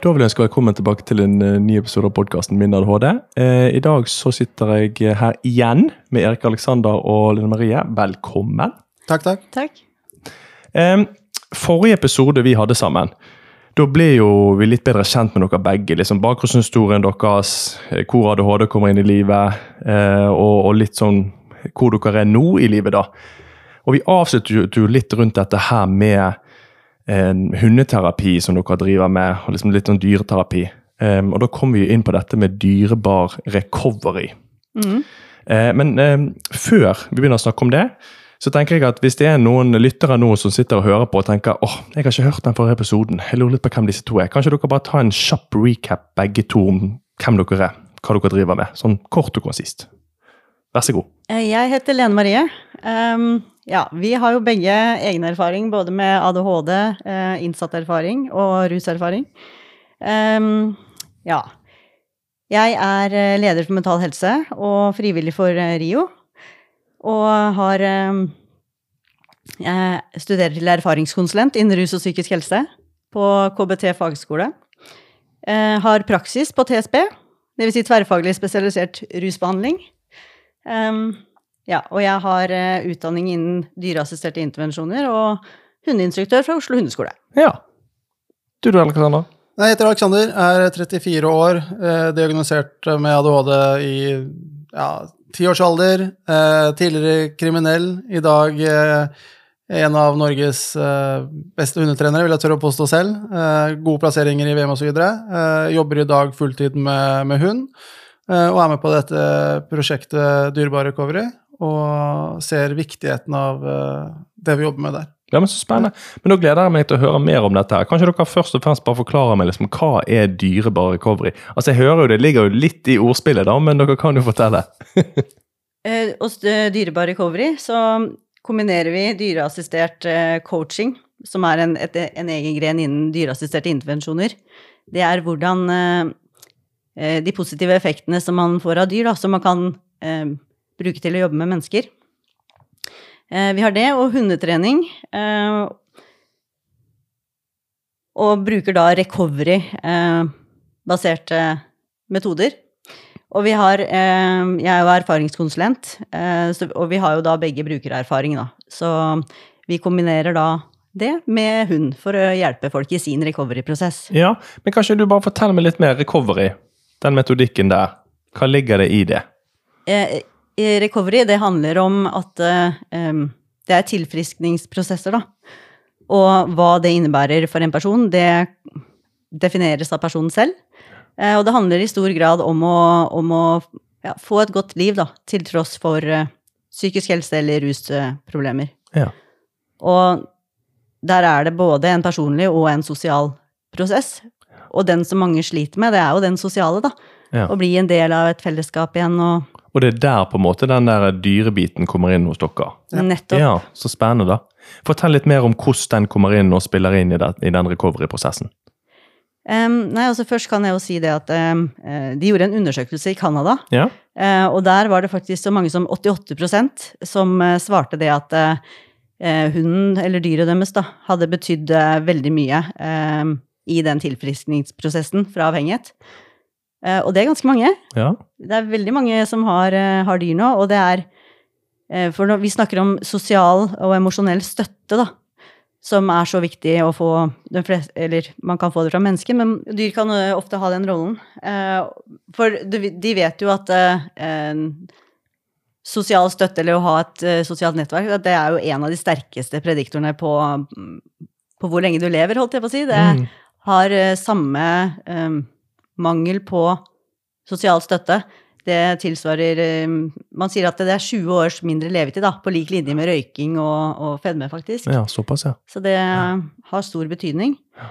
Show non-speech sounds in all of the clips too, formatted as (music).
Da vil jeg ønske velkommen tilbake til en uh, ny episode av podkasten Min ADHD. Eh, I dag så sitter jeg her igjen med Erik Aleksander og Lene Marie. Velkommen. Takk, takk. Takk. Eh, forrige episode vi hadde sammen, da ble jo vi litt bedre kjent med dere begge. liksom Bakgrunnshistorien deres, eh, hvor ADHD kommer inn i livet, eh, og, og, litt sånn hvor dere er nå i livet, da. Og vi avsluttet jo litt rundt dette her med hundeterapi som dere driver med, og liksom litt sånn dyreterapi. Um, og da kom vi inn på dette med dyrebar recovery. Mm. Uh, men uh, før vi begynner å snakke om det, så tenker jeg at hvis det er noen lyttere nå som sitter og hører på og tenker åh, oh, jeg har ikke hørt den forrige episoden, jeg lurer litt på hvem disse to er. Kanskje dere bare tar en kjapp recap begge to om hvem dere er, hva dere driver med. Sånn kort og konsist. Vær så god. Eh, jeg heter Lene Marie. Um, ja, vi har jo begge egen erfaring, både med ADHD, eh, innsatterfaring og ruserfaring. Um, ja. Jeg er eh, leder for Mental Helse og frivillig for eh, RIO. Og har um, Jeg studerer til erfaringskonsulent innen rus og psykisk helse på KBT fagskole. Uh, har praksis på TSB, dvs. Si tverrfaglig spesialisert rusbehandling. Um, ja, og jeg har uh, utdanning innen dyreassisterte intervensjoner og hundeinstruktør fra Oslo hundeskole. Ja. Du da, Alexander? Jeg heter Alexander, er 34 år, eh, diagnosert med ADHD i ja, tiårsalder. Eh, tidligere kriminell, i dag eh, en av Norges eh, beste hundetrenere, vil jeg tørre å påstå selv. Eh, gode plasseringer i VM osv. Eh, jobber i dag fulltid med, med hund, eh, og er med på dette prosjektet Dyrebar recovery og ser viktigheten av uh, det vi jobber med der. Ja, men Så spennende. Men Nå gleder jeg meg til å høre mer om dette. her. Kanskje dere først og fremst bare forklarer meg liksom, hva er dyrebar recovery? Altså, jeg hører jo Det ligger jo litt i ordspillet, da, men dere kan jo fortelle. (laughs) eh, hos Dyrebar recovery så kombinerer vi dyreassistert eh, coaching, som er en, et, en, egen gren innen dyreassisterte intervensjoner. Det er hvordan eh, eh, de positive effektene som man får av dyr, da, som man kan eh, bruke til å jobbe med mennesker. Eh, vi har det, og hundetrening. Eh, og bruker da recovery-baserte eh, metoder. Og vi har Jeg er jo erfaringskonsulent, og vi har jo da begge brukererfaring, da. Så vi kombinerer da det med hund for å hjelpe folk i sin recovery-prosess. Ja, men kanskje du bare forteller meg litt mer recovery? Den metodikken der. Hva ligger det i det? Recovery, det handler om at um, det er tilfriskningsprosesser, da. Og hva det innebærer for en person, det defineres av personen selv. Uh, og det handler i stor grad om å, om å ja, få et godt liv, da, til tross for uh, psykisk helse eller rusproblemer. Ja. Og der er det både en personlig og en sosial prosess. Og den som mange sliter med, det er jo den sosiale, da. Ja. Å bli en del av et fellesskap igjen og og det er der på en måte den der dyrebiten kommer inn hos dere? Ja. Nettopp. Ja, Så spennende, da. Fortell litt mer om hvordan den kommer inn og spiller inn i, det, i den recovery-prosessen. Um, nei, altså Først kan jeg jo si det at um, de gjorde en undersøkelse i Canada. Ja. Uh, og der var det faktisk så mange som 88% som uh, svarte det at uh, hunden, eller dyret deres, da, hadde betydd veldig mye i den tilfriskningsprosessen fra avhengighet. Uh, og det er ganske mange. Ja. Det er veldig mange som har, uh, har dyr nå, og det er uh, For når vi snakker om sosial og emosjonell støtte, da, som er så viktig å få fleste, Eller man kan få det fra mennesker, men dyr kan ofte ha den rollen. for de vet jo at sosial støtte, eller å ha et sosialt nettverk, det er jo en av de sterkeste prediktorene på, på hvor lenge du lever, holdt jeg på å si. Det mm. har samme mangel på sosial støtte, det tilsvarer eh, Man sier at det er 20 års mindre levetid, da, på lik linje med røyking og, og fedme, faktisk. Ja, såpass, ja. Så det ja. har stor betydning. Ja.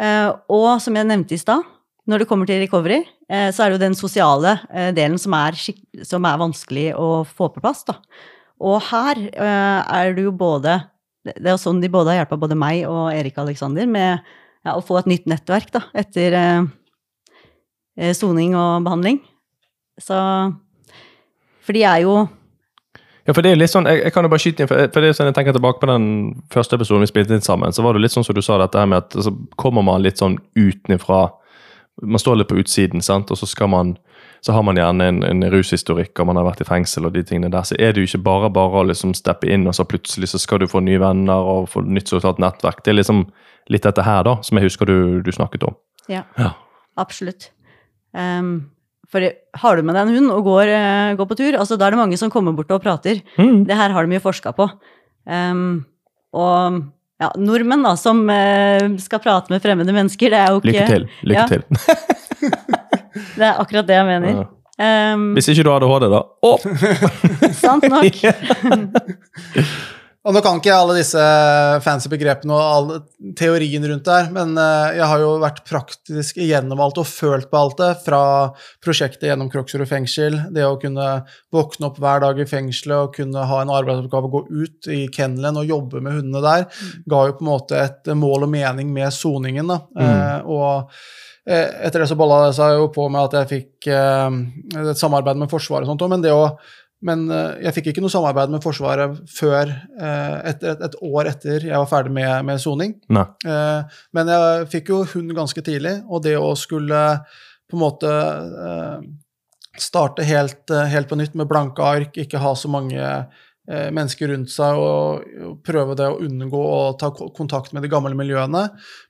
Uh, og som jeg nevnte i stad, når det kommer til recovery, uh, så er det jo den sosiale uh, delen som er, som er, vanskelig å få på plass, da. Og her er det jo både Det er jo sånn de både har hjulpet både meg og Erik Alexander med ja, å få et nytt nettverk, da, etter Eh, soning og behandling. Så For de er jo Ja, for det er litt sånn, Jeg, jeg kan jo bare skyte inn, for, for det er sånn, jeg tenker tilbake på den første episoden vi spilte inn sammen, så var det litt sånn som du sa, dette her med at så kommer man litt sånn utenfra. Man står litt på utsiden, sant, og så skal man så har man gjerne en, en rushistorikk og man har vært i fengsel. og de tingene der, Så er det jo ikke bare bare å liksom steppe inn, og så plutselig så skal du få nye venner og få nytt sosialt nettverk. Det er liksom litt dette her da, som jeg husker du, du snakket om. Ja, Ja. absolutt. Ehm, for har du med deg en hund og går, uh, går på tur, altså da er det mange som kommer bort og prater. Mm. Det her har de jo forska på. Um, og ja, nordmenn da, som uh, skal prate med fremmede mennesker, det er jo ikke Lykke til. Lykke Ja. til. (laughs) Det er akkurat det jeg mener. Ja. Um, Hvis ikke du har ADHD, da. Å! (laughs) sant nok. (laughs) Og nå kan ikke jeg alle disse fancy begrepene og all teorien rundt der, men eh, jeg har jo vært praktisk igjennom alt og følt på alt det, fra prosjektet gjennom Kroksrud fengsel, det å kunne våkne opp hver dag i fengselet og kunne ha en arbeidsoppgave og gå ut i kennelen og jobbe med hundene der, ga jo på en måte et mål og mening med soningen. da. Eh, og eh, etter det så balla det seg jo på med at jeg fikk eh, et samarbeid med Forsvaret og sånt men det å men eh, jeg fikk ikke noe samarbeid med Forsvaret før eh, etter, et, et år etter jeg var ferdig med, med soning. Eh, men jeg fikk jo hund ganske tidlig, og det å skulle på en måte starte helt, helt på nytt med blanke ark, ikke ha så mange mennesker rundt seg og prøve det å unngå å ta kontakt med de gamle miljøene.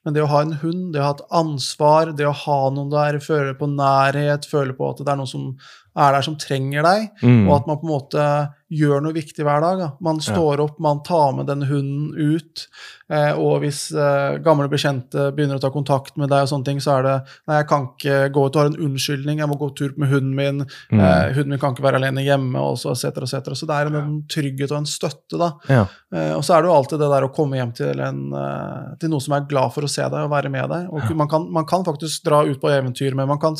Men det å ha en hund, det å ha et ansvar, det å ha noen der, føle på nærhet, føle på at det er noen som er der som trenger deg, Mm. og at man på en måte gjør noe viktig hver dag. Da. Man står opp, man tar med den hunden ut, og hvis eh, gamle bekjente begynner å ta kontakt med deg, og sånne ting, så er det Nei, jeg kan ikke gå ut og ha en unnskyldning, jeg må gå tur med hunden min, Mm. eh, hunden min kan ikke være alene hjemme, og så etc., etc. Så det er en, en trygghet og en støtte, da. Ja. Eh, og så er det jo alltid det der å komme hjem til, en, eh, til noen som er glad for å se deg og være med deg. Og man, kan, man kan faktisk dra ut på eventyr, men man kan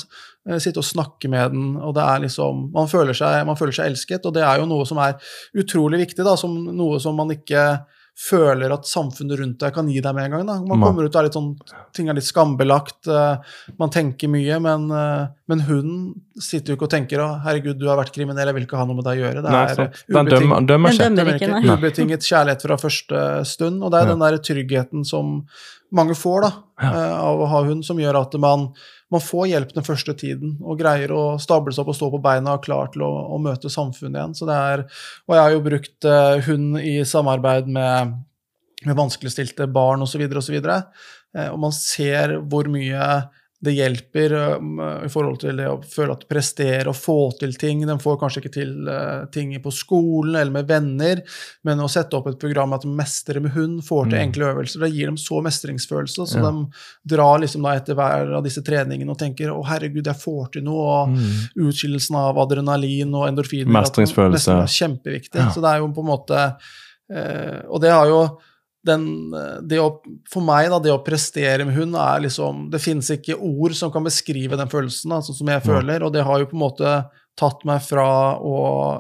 eh, sitte og snakke med den, og det er liksom man føler, seg, man føler seg elsket, og det er jo noe som er utrolig viktig, da, som noe som man ikke føler at samfunnet rundt deg kan gi deg med en gang. Da. Man kommer ut og er litt sånn, ting er litt skambelagt, eh, man tenker mye, men, eh, men hun sitter jo ikke og tenker å herregud, du har vært kriminell, jeg vil ikke ha noe med deg å gjøre. Det er eh, ubeting- dømmer, ubetinget kjærlighet fra første stund, og det er Ja. den der tryggheten som mange får da, Ja. eh, av å ha hund, som gjør at man, man får hjelp den første tiden, og greier å stable seg opp og stå på beina og klar til å, å møte samfunnet igjen. Så det er, og jeg har jo brukt uh, hund i samarbeid med, med vanskeligstilte barn osv., og, så videre, eh, og man ser hvor mye det hjelper um, i forhold til det å føle at du presterer og få til ting. De får kanskje ikke til eh, ting på skolen eller med venner, men å sette opp et program at de mestrer med hund, får til Mm. enkle øvelser, det gir dem så mestringsfølelse, så Ja. de drar liksom etter hver av disse treningene og tenker 'Å, herregud, jeg får til noe', og Mm. utskillelsen av adrenalin og endorfiner. Mestringsfølelse. Mestring er kjempeviktig. Ja. Så det er jo på en måte eh, Og det har jo den, det å, For meg, da, det å prestere med hund er liksom Det finnes ikke ord som kan beskrive den følelsen, da, sånn som jeg føler, og det har jo på en måte tatt meg fra å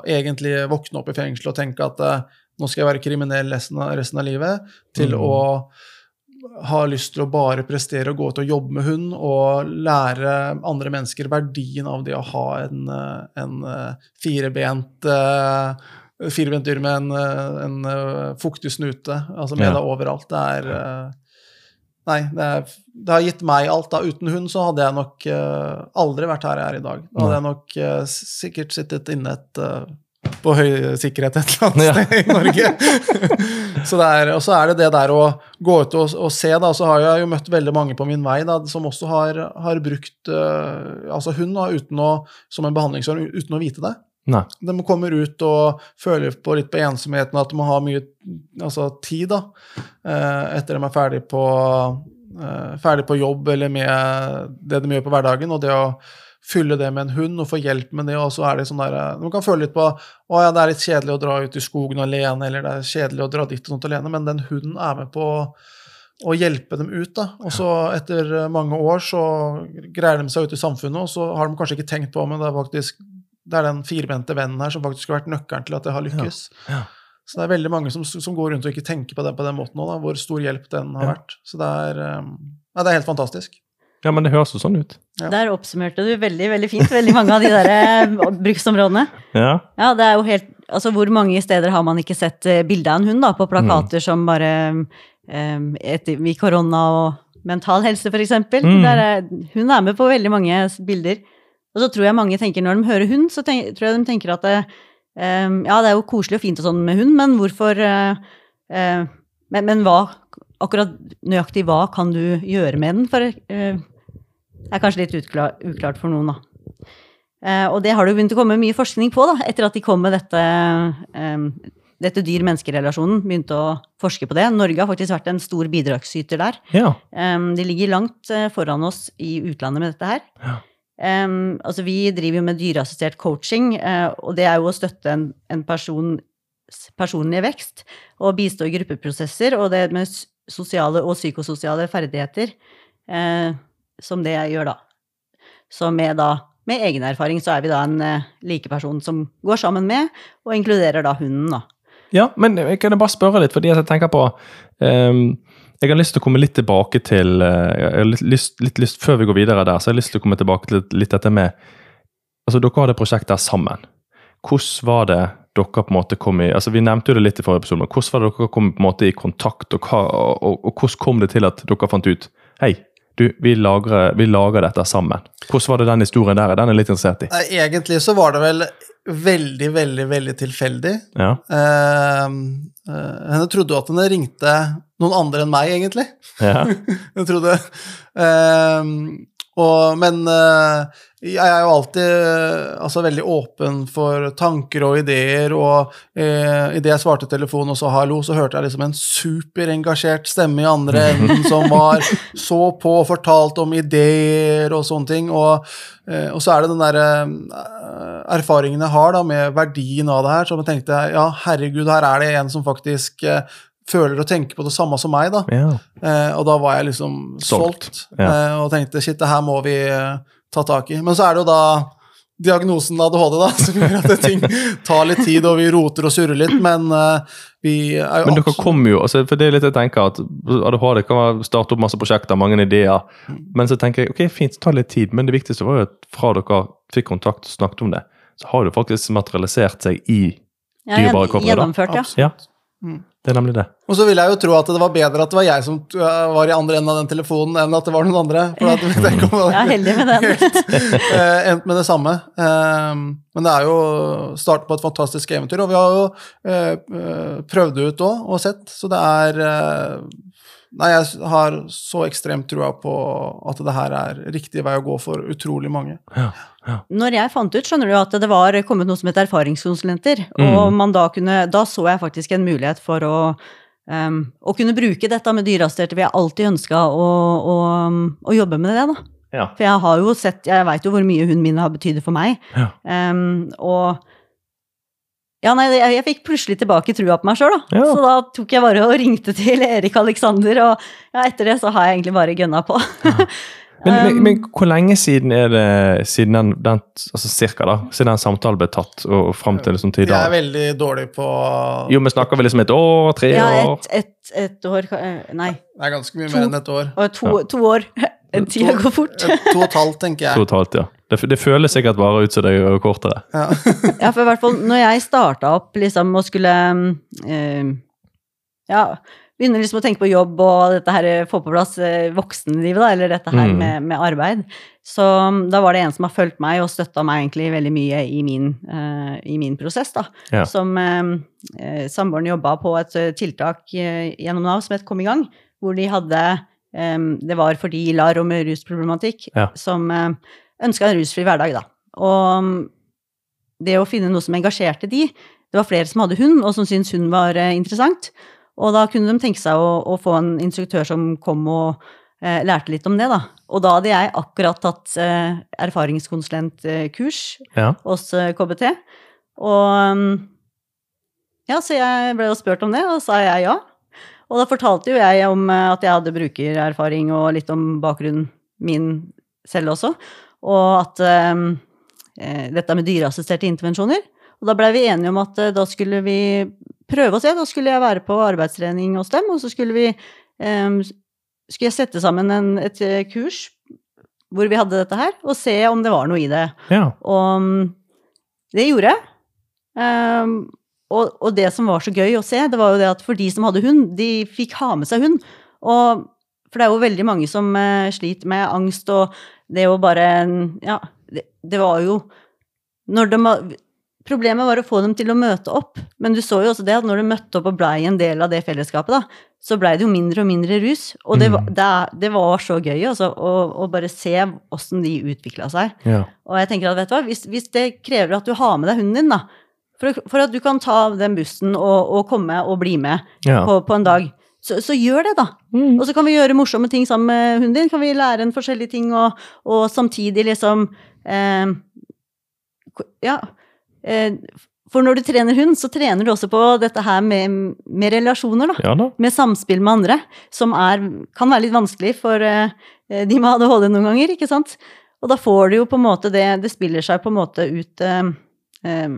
egentlig våkne opp i fengsel og tenke at eh, nå skal jeg være kriminell resten av, resten av livet, til Mm. å ha lyst til å bare prestere og gå ut og jobbe med hund og lære andre mennesker verdien av det å ha en, eh, en eh, firebent eh, Firebent dyr med en, eh, en eh, fuktig snute, altså med Ja. deg overalt. Det er eh, Nei, det, er, det har gitt meg alt. da. Uten hund så hadde jeg nok uh, aldri vært her jeg er i dag. Da hadde jeg nok uh, sikkert sittet inne et uh, på høy sikkerhet et eller annet Ja. sted i Norge. (laughs) så det er, og så er det det der å gå ut og, og se, da, så har jeg jo møtt veldig mange på min vei da, som også har, har brukt altså hund da, uten å, som en behandlingsform uten å vite det. Nei. De kommer ut og føler på litt på ensomheten, at de må ha mye altså, tid da, eh, etter de er ferdig på, eh, ferdig på jobb eller med det de gjør på hverdagen. og det å fylle det med en hund og få hjelp med det, og så er det sånn der eh, De kan føle litt på å ja, det er litt kjedelig å dra ut i skogen alene, eller det er kjedelig å dra dit og sånt alene, men den hunden er med på å hjelpe dem ut. da. Og så etter eh, mange år så greier de seg ut i samfunnet, og så har de kanskje ikke tenkt på men det er faktisk det er den firbente vennen her som faktisk har vært nøkkelen til at det har lykkes. Ja. Så det er veldig mange som, som går rundt og ikke tenker på det på den måten òg, hvor stor hjelp den har Ja. vært. Så det er, um, ja, det er helt fantastisk. Ja, men det høres jo sånn ut. Ja. Der oppsummerte du veldig, veldig fint veldig mange av de der eh, (laughs) bruksområdene. Ja. Ja, det er jo helt Altså, hvor mange steder har man ikke sett eh, bilde av en hund, da, på plakater som bare um, etter, I korona og mental helse, for eksempel. Mm. Hun er med på veldig mange bilder. Og så tror jeg mange tenker, når de hører hund, så tenk, tror jeg de tenker at det, um, Ja, det er jo koselig og fint og sånn med hund, men hvorfor uh, uh, men, men hva Akkurat nøyaktig hva kan du gjøre med den? For uh, det er kanskje litt uklart, uklart for noen, da. Eh, og det har det jo begynt å komme mye forskning på, da, etter at de kom med dette, eh, dette dyr-menneske-relasjonen. Begynte å forske på det. Norge har faktisk vært en stor bidragsyter der. ja. Eh, de ligger langt eh, foran oss i utlandet med dette her. Ja. Eh, altså vi driver jo med dyreassistert coaching, uh, og det er jo å støtte en, en persons personlig vekst og bistå i gruppeprosesser, og det med sosiale og psykososiale ferdigheter uh, som det gjør da. Så med da med egen erfaring så er vi da en uh, likeperson som går sammen med, og inkluderer da hunden, da. Ja, men jeg kan jeg bare spørre litt, fordi jeg tenker på ehm, Jeg har lyst til å komme litt tilbake til eh, litt lyst, litt lyst, Før vi går videre der, så har jeg lyst til å komme tilbake til litt, dette med altså Dere hadde prosjektet der sammen. Hvordan var det dere på en måte kom i altså Vi nevnte jo det litt i forrige episode, men hvordan var det dere kom på en måte i kontakt, og, hva, og, og, hvordan kom det til at dere fant ut Hei, du, vi lager, vi lager dette sammen. Hvordan var det den historien der? Den er litt interessert i. Egentlig så var det vel veldig, veldig, veldig tilfeldig. Ja. Uh, uh, henne trodde jo at henne ringte noen andre enn meg, egentlig. ja. (laughs) Jeg trodde Ehm, og, Men uh, jeg er jo alltid uh, altså, veldig åpen for tanker og ideer, og uh, idet jeg svarte telefonen og sa hallo, så hørte jeg liksom en superengasjert stemme i andre enden som var (laughs) så på og fortalte om ideer og sånne ting. Og, uh, og så er det den derre erfaringen jeg har da med verdien av det her, så jeg tenkte ja, herregud, her er det en som faktisk føler og tenker på det samme som meg, da. ja. Eh, og da var jeg liksom Solgt, solgt, ja. eh, og tenkte shit, det her må vi eh, ta tak i. Men så er det jo da diagnosen ADHD, da, (laughs) som gjør at ting tar litt tid, og vi roter og surrer litt, men eh, vi er jo Men dere kommer jo, altså, for det er litt jeg tenker at ADHD kan starte opp masse prosjekter, mange ideer, men så tenker jeg ok, fint, ta tar litt tid, men det viktigste var jo at fra dere fikk kontakt og snakket om det, så har det faktisk materialisert seg i Ja, Dyrebare kobber, da. Gjennomført, ja. Absolutt. Ja, Mm. Det er nemlig det. Og så vil jeg jo tro at det var bedre at det var jeg som eh, var i andre enden av den telefonen, enn at det var noen andre. For at, (laughs) Jeg er heldig med den. (laughs) eh, endt med det samme. Eh, men det er jo starten på et fantastisk eventyr, og vi har jo eh, prøvd det ut òg og sett, så det er Nei, jeg har så ekstremt trua på at det her er riktig vei å gå for utrolig mange. Ja, ja. Når jeg fant ut, skjønner du, at det var kommet noe som het erfaringskonsulenter, Mm. og man da kunne Da så jeg faktisk en mulighet for å um, å kunne bruke dette med dyreassisterte. Vi har alltid ønska å, å, å jobbe med det, da. Ja. For jeg har jo sett Jeg veit jo hvor mye hunden min har betydd for meg. Ja. Um, og ja, nei, jeg, jeg fikk plutselig tilbake trua på meg sjøl, da. Ja. Så da tok jeg bare og ringte til Erik Alexander, og ja, etter det så har jeg egentlig bare gønna på. (laughs) Men, men, Um, men hvor lenge siden er det siden den, den altså cirka da, siden den samtalen ble tatt og, og frem til liksom til i Jeg er veldig dårlig på Jo, men snakker vi liksom et år, tre ja, år? et, et, et år eh, Nei, Det er ganske mye To. mer enn et år. to, to år. Tida går fort. To og et halvt, tenker jeg. To og et halvt, ja. Det, det føles sikkert bare ut som det er kortere. Ja. Ja, for i hvert fall når jeg starta opp liksom og skulle eh, Ja, begynne liksom å tenke på jobb og dette her, få på plass eh, voksenlivet, da, eller dette her Mm. med, med arbeid. Så um, da var det en som har fulgt meg og støtta meg egentlig veldig mye i min, uh, i min prosess, da. Ja. Som eh, eh, samboeren jobba på et eh, tiltak eh, gjennom Nav som het Kom i gang, hvor de hadde eh, Det var for de i LAR og med rusproblematikk Ja. som eh, ønska en rusfri hverdag, da. Og um, det å finne noe som engasjerte de Det var flere som hadde hund, og som syntes hund var eh, interessant. Og da kunne de tenke seg å, å få en instruktør som kom og eh, lærte litt om det, da. Og da hadde jeg akkurat tatt eh, erfaringskonsulentkurs Ja. hos eh, KBT. Og um, ja, så jeg ble jo spurt om det, og sa jeg ja. Og da fortalte jo jeg om eh, at jeg hadde brukererfaring og litt om bakgrunnen min selv også, og at um, eh, dette med dyreassisterte intervensjoner. Og da blei vi enige om at eh, da skulle vi prøve å se. Da skulle jeg være på arbeidstrening hos dem, og så skulle vi eh, skulle jeg sette sammen en, et eh, kurs hvor vi hadde dette her, og se om det var noe i det. Ja. Og mm, det gjorde jeg. Ehm, og, og det som var så gøy å se, det var jo det at for de som hadde hund, de fikk ha med seg hund. Og, for det er jo veldig mange som eh, sliter med angst, og det å bare Ja, det, det var jo når de, Problemet var å få dem til å møte opp, men du så jo også det at når de møtte opp og blei en del av det fellesskapet, da, så blei det jo mindre og mindre rus. Og det, var- Mm. det, det var så gøy altså, å, å bare se åssen de utvikla seg. Ja. Og jeg tenker at, vet du hva, hvis, hvis det krever at du har med deg hunden din, da, for, for at du kan ta den bussen og, og komme og bli med Ja. på, på en dag, så, så gjør det, da. Og så kan vi gjøre morsomme ting sammen med hunden din. Kan vi lære en forskjellige ting, og, og samtidig liksom eh, Ja. Eh, for når du trener hund, så trener du også på dette her med, med relasjoner, da ja da. med samspill med andre, som er, kan være litt vanskelig for eh, de med ADHD noen ganger, ikke sant? Og da får du jo på en måte det Det spiller seg på en måte ut eh, eh,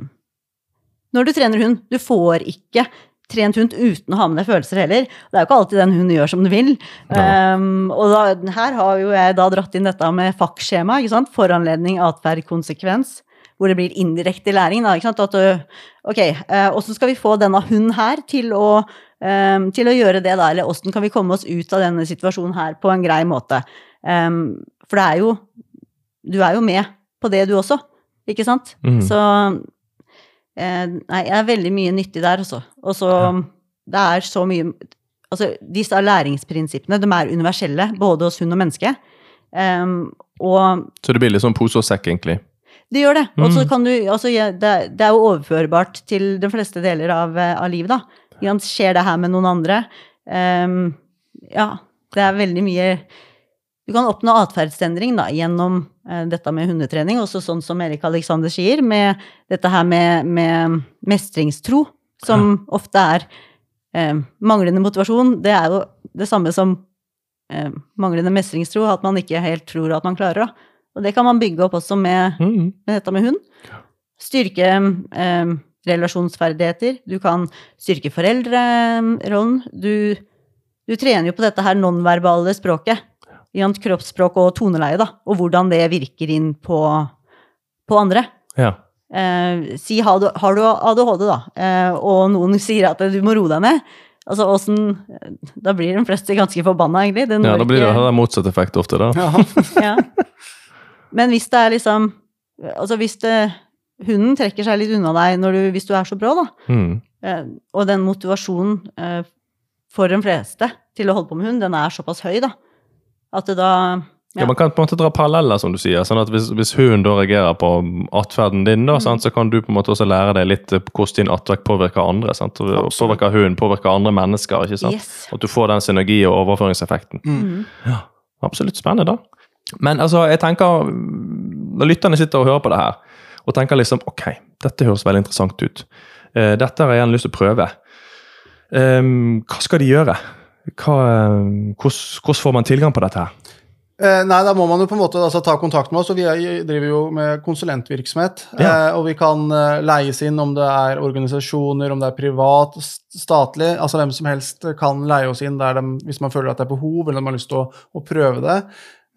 Når du trener hund, du får ikke trent hund uten å ha med deg følelser heller. Det er jo ikke alltid den hunden gjør som du vil. Um, og da, her har jo jeg da dratt inn dette med fakkskjema, ikke? Foranledning, atferd, konsekvens. Hvor det blir indirekte læring. Da, ikke sant? At ok, Åssen uh, skal vi få denne hunden her til å, um, til å gjøre det, da? Eller åssen kan vi komme oss ut av denne situasjonen her på en grei måte? Um, for det er jo Du er jo med på det, du også. Ikke sant? Mm. Så eh, Nei, det er veldig mye nyttig der, også. Og så Det er så mye Altså, disse læringsprinsippene, de er universelle, både hos hund og menneske. Um, og Så det blir litt sånn pose og sekk, egentlig. det gjør det. Og så Mm. kan du altså, ja, det, det er jo overførbart til de fleste deler av, eh, av livet, da. Skjer det her med noen andre? Um, ja, det er veldig mye Du kan oppnå atferdsendring da, gjennom eh, dette med hundetrening, også sånn som Erik Alexander sier, med dette her med, med mestringstro, som ofte er eh, manglende motivasjon. Det er jo det samme som eh, manglende mestringstro, at man ikke helt tror at man klarer det. Og det kan man bygge opp også med Mm. med dette med hund. Styrke eh, relasjonsferdigheter. Du kan styrke foreldrerollen. Du, du trener jo på dette her nonverbale språket. Gjennom kroppsspråk og toneleie, da. Og hvordan det virker inn på, på andre. Ja. Eh, si har du, har du ADHD, da, eh, og noen sier at du må roe deg ned. Altså, åssen Da blir de fleste ganske forbanna, egentlig. Det ja, da blir det det motsatt effekt ofte, da. (laughs) Ja. Men hvis det er liksom Altså hvis det, hunden trekker seg litt unna deg når du, hvis du er så brå, da, Mm. eh, og den motivasjonen eh, for de fleste til å holde på med hund, den er såpass høy, da, at det da Ja. Ja. Man kan på en måte dra paralleller, som du sier. sånn at Hvis, hvis hun da reagerer på atferden din, da, sant, så kan du på en måte også lære deg litt eh, hvordan din atferd påvirker andre. Sant? Og Absolutt. Påvirker hun, påvirker andre mennesker. ikke sant? Yes. At du får den synergi- og overføringseffekten. Mm. Ja, Absolutt spennende, da. Men altså, jeg tenker Når lytterne sitter og hører på det her, og tenker liksom Ok, dette høres veldig interessant ut. Eh, dette har jeg gjerne lyst til å prøve. Um, hva skal de gjøre? Eh, hvordan, får man tilgang på dette her? Eh, nei, da må man jo på en måte altså, ta kontakt med oss. og Vi er, driver jo med konsulentvirksomhet. Ja. Eh, og vi kan eh, leies inn om det er organisasjoner, om det er privat, statlig. altså Hvem som helst kan leie oss inn der de, hvis man føler at det er behov, eller man har lyst til å, å prøve det.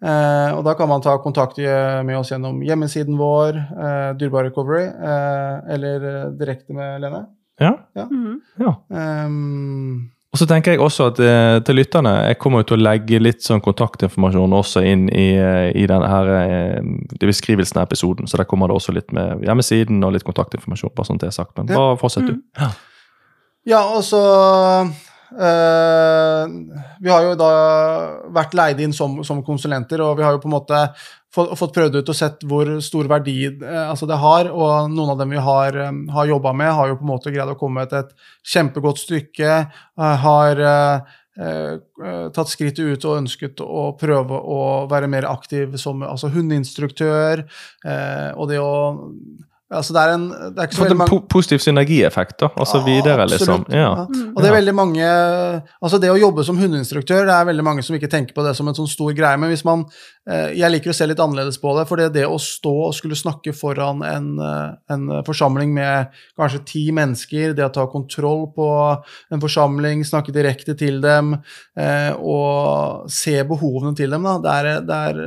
Eh, og Da kan man ta kontakt med oss gjennom hjemmesiden vår, eh, Dyrbar Recovery, eh, eller eh, direkte med Lene. Ja, Mhm. ja. Um, Og så tenker jeg også at eh, til lytterne, jeg kommer jo til å legge litt sånn kontaktinformasjon også inn i, eh, i denne her, eh, i beskrivelsen av episoden. Så der kommer det også litt med hjemmesiden og litt kontaktinformasjon. bare sånn det er sagt. Men Ja. bare fortsett, du. Ja. Ja, og så eh, Vi har jo da vært leid inn som, som konsulenter, og vi har jo på en måte fått, prøvd ut og sett hvor stor verdi eh, altså det har. Og noen av dem vi har, um, har jobba med, har jo på en måte greid å komme til et kjempegodt stykke. eh, har eh, eh, tatt skrittet ut og ønsket å prøve å være mer aktiv som altså hundeinstruktør. eh, og det å Altså det er en det er ikke så Fått en mange po positiv synergieffekt, da. Altså Ja, videre, liksom. Ja. Ja. Og det er veldig mange Altså det å jobbe som hundeinstruktør, det er veldig mange som ikke tenker på det som en sånn stor greie. Men hvis man eh, Jeg liker å se litt annerledes på det. For det, det å stå og skulle snakke foran en, eh, en forsamling med kanskje ti mennesker, det å ta kontroll på en forsamling, snakke direkte til dem eh, og se behovene til dem, da, det er, det er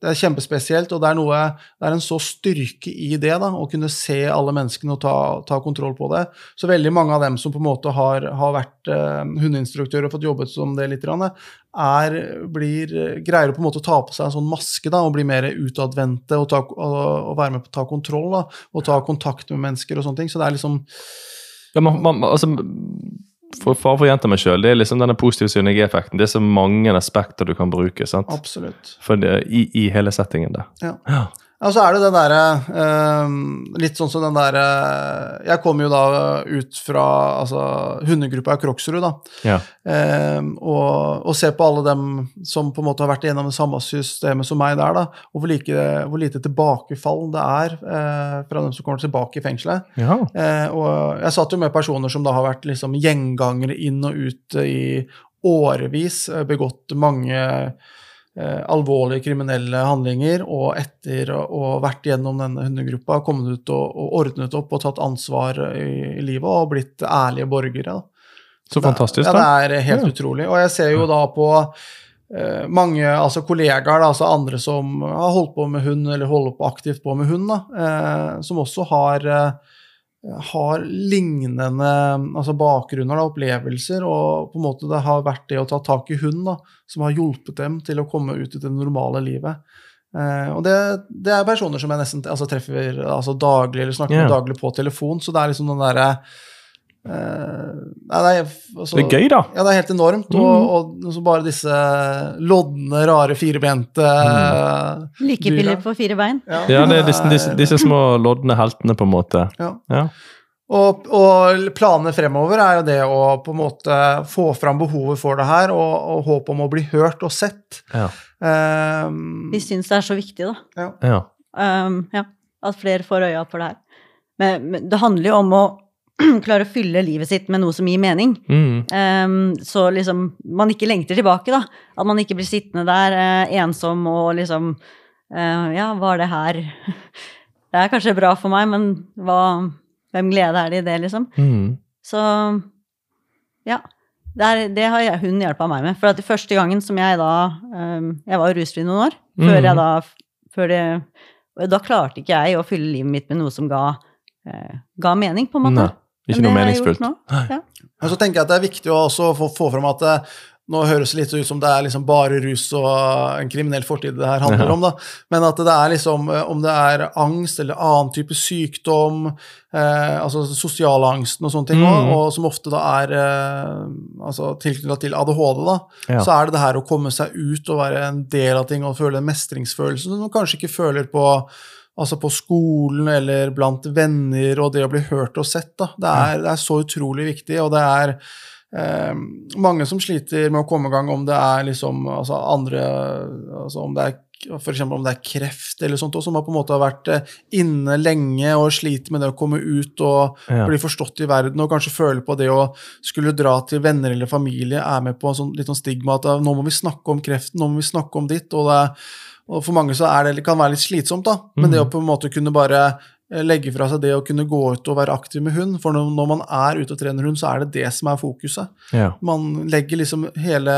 det er kjempespesielt, og det er, noe, det er en så styrke i det, da, å kunne se alle menneskene og ta, ta kontroll på det. Så veldig mange av dem som på en måte har, har vært eh, hundeinstruktør og fått jobbet som det litt, er, blir, greier å på en måte ta på seg en sånn maske da, og bli mer utadvendte og, og, og, være med på å ta kontroll da, og ta kontakt med mennesker og sånne ting. Så det er liksom ja, man, man, altså, for, for, for jenta meg sjøl, det er liksom denne positive synergieffekten. Det er så mange aspekter du kan bruke sant? Absolutt. Det, i, i, hele settingen der. Ja. ja. Og så er det den derre uh, Litt sånn som den derre Jeg kommer jo da ut fra altså, hundegruppa Kroksrud, da. Ja. Uh, og, og ser på alle dem som på en måte har vært gjennom det samme systemet som meg der, da. Og hvor, like, hvor lite tilbakefall det er eh, fra dem som kommer tilbake i fengselet. Ja. og jeg satt jo med personer som da har vært liksom gjengangere inn og ut i årevis, begått mange eh, alvorlige kriminelle handlinger, og etter å ha vært gjennom denne hundegruppa, kommet ut og, og, ordnet opp og tatt ansvar i, i livet og blitt ærlige borgere. Da. Så fantastisk, da. Ja, det er helt ja. utrolig. Og jeg ser jo da på eh, mange altså kollegaer, da, altså andre som har holdt på med hund, eller holder på aktivt på med hund, da, eh, som også har eh, har lignende altså bakgrunner og opplevelser, og på en måte det har vært det å ta tak i hund da, som har hjulpet dem til å komme ut i det normale livet. Eh, og det, det, er personer som jeg nesten altså, treffer altså, daglig eller snakker yeah. med daglig på telefon, så det er liksom den derre nei, det, er, altså, det, er, gøy, da. Ja, det er helt enormt. Mm. Og, og bare disse lodne, rare, firebente mm. Likepiller på fire bein. Ja, ja det er disse, disse, disse, (laughs) små lodne heltene, på en måte. Ja. ja. Og, og, planene fremover er jo det å på en måte få fram behovet for det her, og, og håp om å bli hørt og sett. Ja. Um, Vi syns det er så viktig, da. Ja. Um, ja. At flere får øya på det her. Men, men det handler jo om å (clears throat) klarer å fylle livet sitt med noe som gir mening. Mm. Um, så liksom man ikke lengter tilbake, da. At man ikke blir sittende der uh, ensom og liksom uh, Ja, var det her (laughs) Det er kanskje bra for meg, men hva, hvem glede er det i det, liksom? Mm. Så ja. Det, er, det har hun hjelpa meg med. For at de første gangen som jeg da um, Jeg var rusfri noen år. Mm. Før jeg da før det, Da klarte ikke jeg å fylle livet mitt med noe som ga, uh, ga mening, på en måte. Nei. Ikke noe meningsfullt. Ja. Men så tenker jeg at det er viktig å også få, få fram at det, eh, nå høres det litt ut som det er liksom bare rus og en kriminell fortid det her handler ja. om, da. Men at det er liksom eh, Om det er angst eller annen type sykdom, eh, altså sosialangsten og sånne ting, mm. og, og, som ofte da er eh, altså tilknytta til ADHD, da, ja. så er det det her å komme seg ut og være en del av ting og føle en mestringsfølelse som man kanskje ikke føler på altså på skolen eller blant venner, og det å bli hørt og sett. Da. Det, er, det er så utrolig viktig, og det er eh, mange som sliter med å komme i gang, om det er liksom altså andre altså Om det er f.eks. om det er kreft eller sånt, som har på en måte vært eh, inne lenge og sliter med det å komme ut og ja. bli forstått i verden, og kanskje føle på det å skulle dra til venner eller familie, er med på en sånn, litt sånn stigma at nå må vi snakke om kreften, nå må vi snakke om ditt. og det er og for mange så er det, kan det være litt slitsomt, da. Men mm. det å på en måte kunne bare eh, legge fra seg det å kunne gå ut og være aktiv med hund. For når, man er ute og trener hund, så er det det som er fokuset. Ja. Man legger liksom hele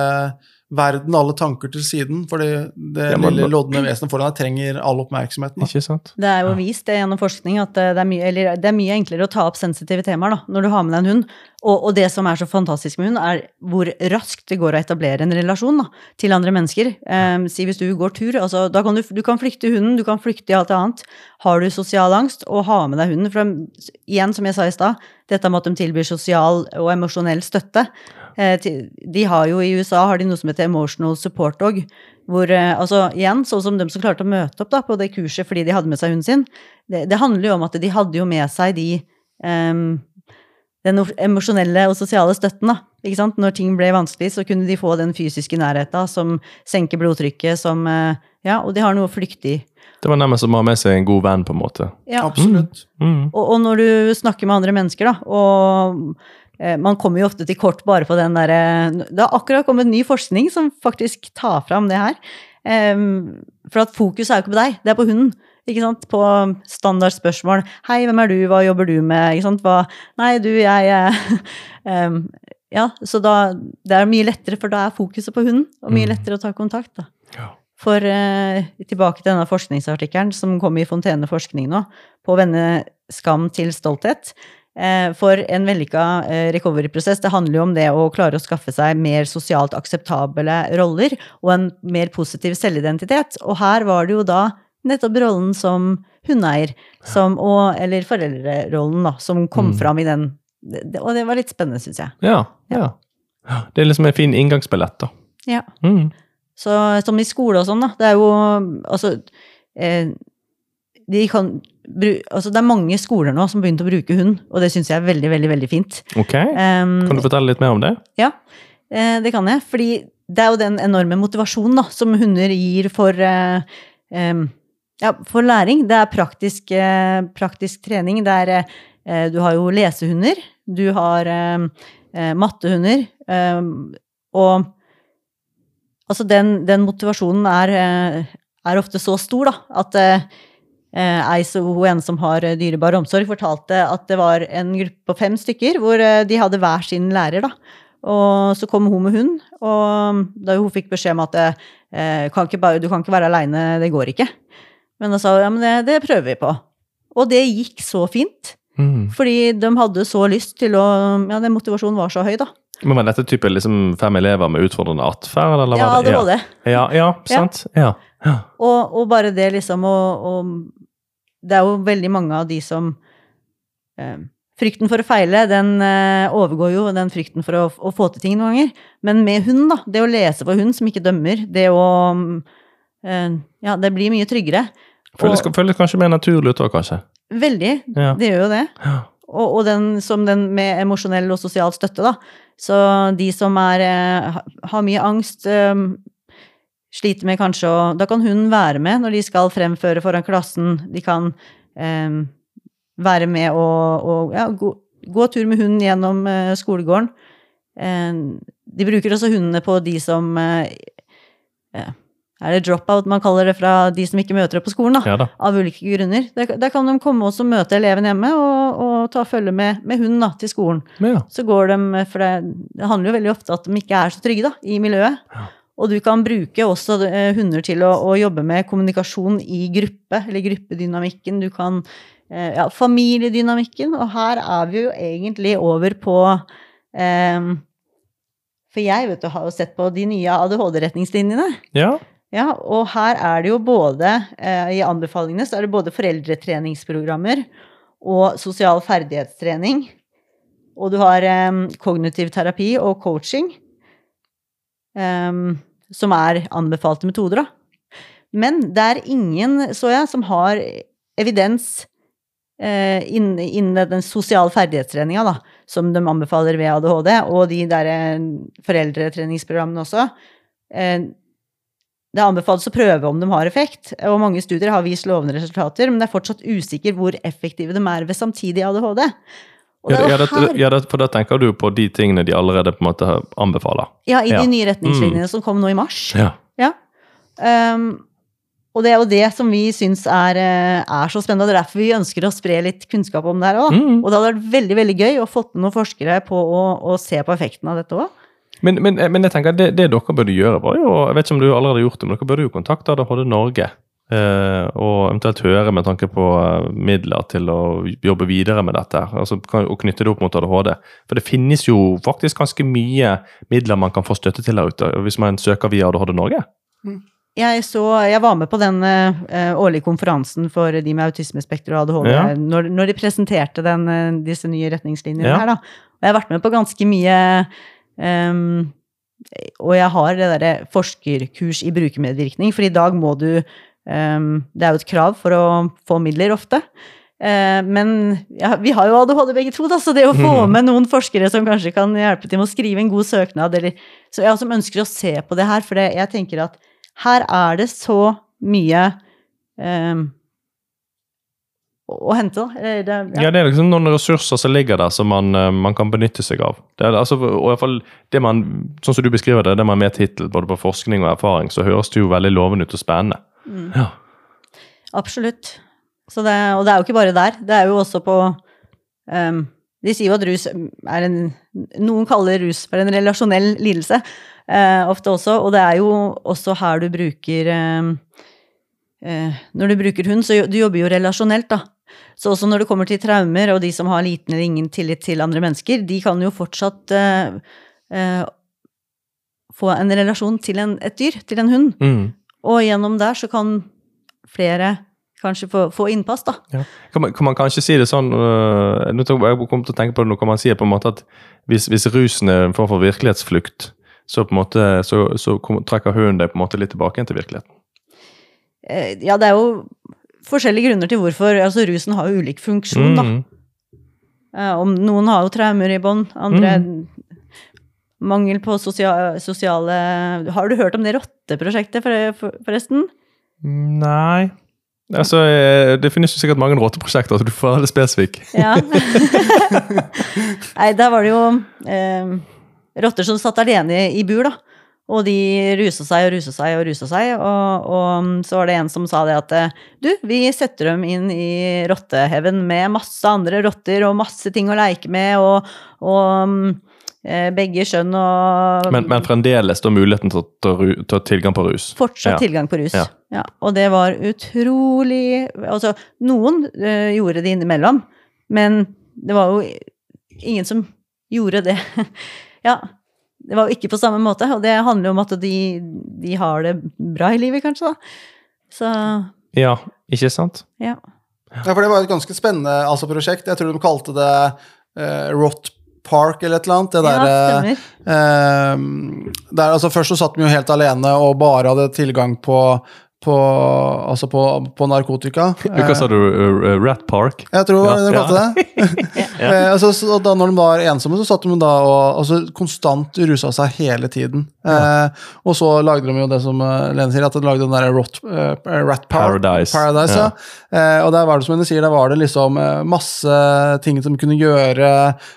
verden, alle tanker til siden, for det, det lille lodne vesenet foran deg trenger all oppmerksomheten. Ikke sant? Det er jo vist det gjennom forskning at det er, mye, det er mye enklere å ta opp sensitive temaer da, når du har med deg en hund. Og, og, det som er så fantastisk med hund, er hvor raskt det går å etablere en relasjon da, til andre mennesker. Um, si hvis du går tur, altså, da kan du, du kan flykte hunden, du kan flykte i alt annet. Har du sosial angst, og ha med deg hunden. For igjen, som jeg sa i stad, dette med at de tilbyr sosial og emosjonell støtte. Eh, de har jo I USA har de noe som heter emotional support dog. Hvor, eh, altså igjen, sånn som de som klarte å møte opp da, på det kurset fordi de hadde med seg hunden sin. Det, det handler jo om at de hadde jo med seg de um, den emosjonelle og sosiale støtten. da, ikke sant? Når ting ble vanskelig, så kunne de få den fysiske nærheten som senker blodtrykket, som eh, Ja, og de har noe å flykte i. Det var nærmest som å ha med seg en god venn, på en måte. Ja. Absolutt. Mm. Mm. Og, og, når du snakker med andre mennesker, da, og man kommer jo ofte til kort bare på den derre Det har akkurat kommet ny forskning som faktisk tar fram det her. For at fokus er jo ikke på deg, det er på hunden. Ikke sant? På standardspørsmål. 'Hei, hvem er du? Hva jobber du med?' Ikke sant? Hva, 'Nei, du, jeg um, (laughs) Ja, så da Det er mye lettere, for da er fokuset på hunden, og mye mm. lettere å ta kontakt, da. Ja. for uh, tilbake til denne forskningsartikkelen som kom i Fontene forskning nå, på å vende skam til stolthet. Eh, for en vellykka eh, recovery-prosess, det handler jo om det å klare å skaffe seg mer sosialt akseptable roller og en mer positiv selvidentitet. Og her var det jo da nettopp rollen som hundeeier, som, og, eller foreldrerollen, da, som kom Mm. fram i den. Og det var litt spennende, syns jeg. Ja, ja. Det er liksom en fin inngangsbillett, da. Ja. Mm. Så som i skole og sånn, da. Det er jo altså eh, de kan, altså Det er mange skoler nå som har begynt å bruke hund, og det syns jeg er veldig, veldig veldig fint. Ok, Um, kan du fortelle litt mer om det? Ja, eh, det kan jeg. Fordi det er jo den enorme motivasjonen da, som hunder gir for, uh, um, ja, for læring. Det er praktisk, eh, praktisk trening. Det er, eh, du har jo lesehunder, du har eh, eh, mattehunder, em, og altså den, den motivasjonen er, er ofte så stor da, at ei så hun ene som har eh, dyrebar omsorg, fortalte at det var en gruppe på fem stykker hvor eh, de hadde hver sin lærer. da. Og så kom hun med hund, og da hun fikk beskjed om at eh, kan ikke du kan ikke være aleine, det går ikke. Men da sa hun ja, men det, det prøver vi på. Og det gikk så fint. Mm. Fordi de hadde så lyst til å Ja, den motivasjonen var så høy, da. Men Var dette type liksom fem elever med utfordrende atferd? eller Ja, var det var det. Ja, ja, sant? Ja. ja. Og, og bare det liksom å, å Det er jo veldig mange av de som eh, Frykten for å feile, den eh, overgår jo den frykten for å, å få til ting noen ganger. Men med hund, da. Det å lese for hund som ikke dømmer, det å eh, Ja, det blir mye tryggere. Føles, Og- føles kanskje mer naturlig ut òg, kanskje. Veldig. Ja. Det gjør jo det. Ja. Og, og den som den med emosjonell og sosial støtte, da. Så de som er, eh, har mye angst, eh, sliter med kanskje å Da kan hun være med når de skal fremføre foran klassen. De kan eh, være med og, og ja, gå, gå tur med hunden gjennom eh, skolegården. Eh, de bruker også hundene på de som eh, Er det drop-out man kaller det fra de som ikke møter opp på skolen, da? Ja da. av ulike grunner. Der, der kan de komme også møte eleven hjemme og, og ta følge med, med hunden da, til skolen. Ja. Så går de, for det, det handler jo veldig ofte at de ikke er så trygge da, i miljøet. Og du kan bruke også eh, hunder til å, å jobbe med kommunikasjon i gruppe, eller gruppedynamikken. Du kan eh, ja, familiedynamikken. Og her er vi jo egentlig over på um, For jeg vet du, har jo sett på de nye ADHD-retningslinjene. ja. Ja, og her er det jo både, uh, i anbefalingene, så er det både foreldretreningsprogrammer og sosial ferdighetstrening. Og du har um, kognitiv terapi og coaching, eh, som er anbefalte metoder, da. Men det er ingen, så jeg, som har evidens eh, innen, inn den sosiale ferdighetstreninga, da, som de anbefaler ved ADHD, og de der eh, foreldretreningsprogrammene også. Eh, det anbefales å prøve om de har effekt, og mange studier har vist lovende resultater, men det er fortsatt usikker hvor effektive de er ved samtidig ADHD. Ja, ja, jo det, ja, det, for da tenker du på de tingene de allerede på en måte anbefaler. ja, i de nye retningslinjene som kom nå i mars. Ja. Um, og det er jo det som vi syns er, eh, er så spennende, og det er derfor vi ønsker å spre litt kunnskap om det her òg. Mm. Og det hadde vært veldig veldig gøy å fått med noen forskere på å, å se på effekten av dette òg. Men, men, men jeg tenker det, det dere burde gjøre, var jo Jeg vet ikke om du allerede har gjort det, men dere burde jo kontakte ADHD Norge. Eh, og eventuelt høre med tanke på eh, midler til å jobbe videre med dette. altså Og knytte det opp mot ADHD. For det finnes jo faktisk ganske mye midler man kan få støtte til der ute, hvis man søker via ADHD Norge. Jeg, så, jeg var med på den eh, årlige konferansen for de med autismespekter og ADHD Ja. når, når de presenterte den, disse nye retningslinjene Ja. her. Da. Og jeg har vært med på ganske mye um, Og jeg har det derre forskerkurs i brukermedvirkning, for i dag må du Det er jo et krav for å få midler ofte. Eh, men ja, vi har jo ADHD begge to, da, så det å få Mhm. med noen forskere som kanskje kan hjelpe til med å skrive en god søknad, eller så jeg som ønsker å se på det her, for det, jeg tenker at her er det så mye um, å, hente, da. Det, Ja, det er liksom noen ressurser som ligger der som man, eh, man kan benytte seg av. Det er, altså, og i hvert fall det man, Sånn som du beskriver det, det man med tittel både på forskning og erfaring, så høres det jo veldig lovende ut og spennende. Mm. Ja. Absolutt. Så det, og det er jo ikke bare der. Det er jo også på um, De sier jo at rus er en Noen kaller rus for en relasjonell lidelse. uh, ofte også. Og det er jo også her du bruker um, uh, Når du bruker hund, så du jobber jo relasjonelt, da. Så også når det kommer til traumer, og de som har liten eller ingen tillit til andre mennesker, de kan jo fortsatt uh, få en relasjon til en, et dyr, til en hund. Mm. Og gjennom der så kan flere kanskje få, få innpass, da. Ja. Kan, man, kan man kanskje si det sånn uh, Jeg kom til å tenke på det nå, kan man si på en måte at hvis, hvis rusen er en form for virkelighetsflukt, så på en måte så, så trekker hunden deg på en måte litt tilbake igjen til virkeligheten? Eh, ja, det er jo forskjellige grunner til hvorfor. Altså, rusen har jo ulik funksjon, da. Mm. Om noen har jo traumer i bånd, andre mangel på sosia sosiale Har du hørt om det rotteprosjektet, for, for, forresten? Nei Altså, eh, Det finnes jo sikkert mange rotteprosjekter, så du får være spesifikk. Ja. (laughs) (laughs) Nei, der var det jo eh, rotter som satt alene i bur, da. Og de rusa seg og rusa seg og rusa seg. Og, og så var det en som sa det at eh, du, vi setter dem inn i rotteheven med masse andre rotter og masse ting å leke med og, og eh, begge skjønn og Men, men fremdeles da muligheten til å ta tilgang på rus. Fortsatt Ja. tilgang på rus. Ja. Ja. og det var utrolig Altså, noen eh, gjorde det innimellom, men det var jo ingen som gjorde det. (laughs) ja. Det var jo ikke på samme måte, og det handler jo om at de, de har det bra i livet, kanskje, da. Så Ja, ikke sant? ja. Ja, for det var et ganske spennende altså, prosjekt. Jeg tror de kalte det uh, Rot Park eller et eller annet. Det der, ja, eh, der, altså, først så satt de jo helt alene og bare hadde tilgang på, på, altså på, på narkotika. Hva sa du? uh, Rat Park? Jeg tror Ja, de kalte det. (laughs) ja. altså, så da når de var ensomme, så satt de da og altså, konstant rusa seg hele tiden. Eh, og så lagde de jo det som eh, Lene sier, at de lagde den der rot, uh, Rat Park. Paradise. Paradise ja. Eh, og der var det som hun sier, der var det liksom eh, masse ting som kunne gjøre,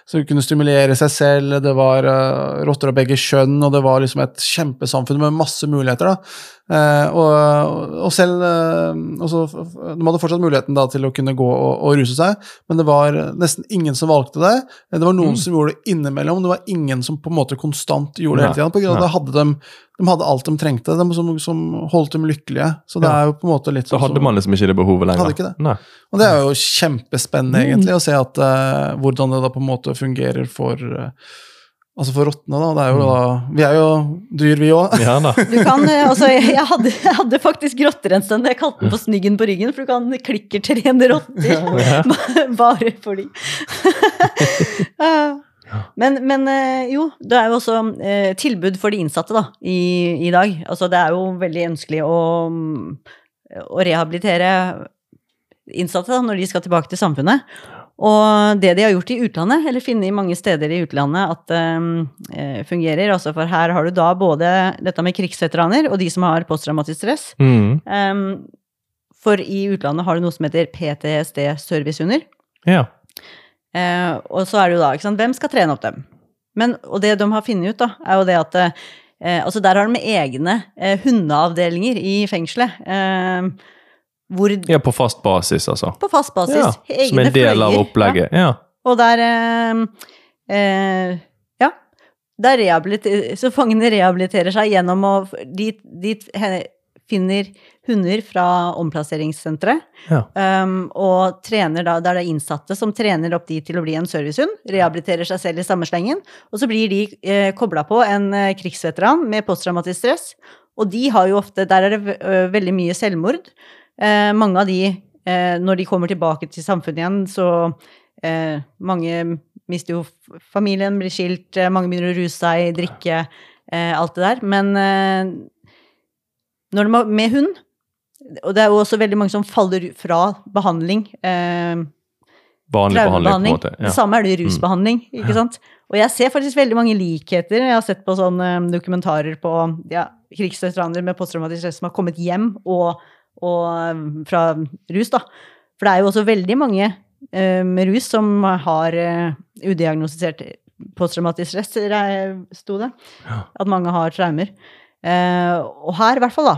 som kunne stimulere seg selv. Det var uh, rotter av begge kjønn, og det var liksom et kjempesamfunn med masse muligheter. da. Eh, og, og selv eh, og så, De hadde fortsatt muligheten da til å kunne gå og, og ruse seg, men det var nesten ingen som valgte det. Eh, Det var noen Mm. som gjorde det innimellom, det var ingen som på en måte konstant gjorde det hele tiden. På grunn av da hadde de, de hadde alt de trengte, de som, som holdt dem lykkelige. Så det Ja. er jo på en måte litt Så sånn hadde som- man liksom ikke det behovet lenger. Hadde ikke det. Nei. og det er jo kjempespennende, Mm. egentlig, å se at, uh, hvordan det da på en måte fungerer for uh, Altså for rottene, da. Det er jo Mm. da Vi er jo dyr, vi òg. Ja da. Du kan, eh, altså, jeg, jeg, hadde, jeg hadde faktisk rotter en stund. Jeg kalte den for Snyggen på ryggen, for du kan klikkertrene rotter. (laughs) Bare fordi. (laughs) Ja. men, men eh, jo, det er jo også eh, tilbud for de innsatte da, i, i dag. Altså, det er jo veldig ønskelig å, å rehabilitere innsatte da, når de skal tilbake til samfunnet. Og det de har gjort i utlandet, eller funnet i mange steder i utlandet at eh, fungerer, altså for her har du da både dette med krigsveteraner og de som har posttraumatisk stress. Mm. Um, for i utlandet har du noe som heter PTSD-servicehunder. Ja. Uh, og så er det jo da, ikke sant, hvem skal trene opp dem? Men, og det de har funnet ut, da, er jo det at uh, altså der har de egne uh, hundeavdelinger i fengselet. Eh, hvor ja, på fast basis, altså. På fast basis. Ja, som en del av opplegget. Ja. Og der eh, eh, Ja. Der så fangene rehabiliterer seg gjennom å De, de finner hunder fra omplasseringssenteret. Ja. Um, og trener da, der det er innsatte som trener opp de til å bli en servicehund. Rehabiliterer seg selv i samme slengen. Og så blir de eh, kobla på en eh, krigsveteran med posttraumatisk stress. Og de har jo ofte Der er det veldig mye selvmord. Eh, mange av de, eh, når de kommer tilbake til samfunnet igjen, så eh, mange mister jo familien, blir skilt, eh, mange begynner å ruse seg, drikke, eh, alt det der. Men eh, når de har med hund, og det er jo også veldig mange som faller fra behandling eh, Vanlig behandling, på en måte. Ja. Det samme er det i rusbehandling. ikke sant? Og jeg ser faktisk veldig mange likheter. Jeg har sett på sånne um, dokumentarer på ja, krigsveteraner med posttraumatisk stress som har kommet hjem og, og um, fra rus. da. For det er jo også veldig mange med rus som har eh, udiagnostisert posttraumatisk stress, sto det. Ja. At mange har traumer. Eh, og her, i hvert fall, da.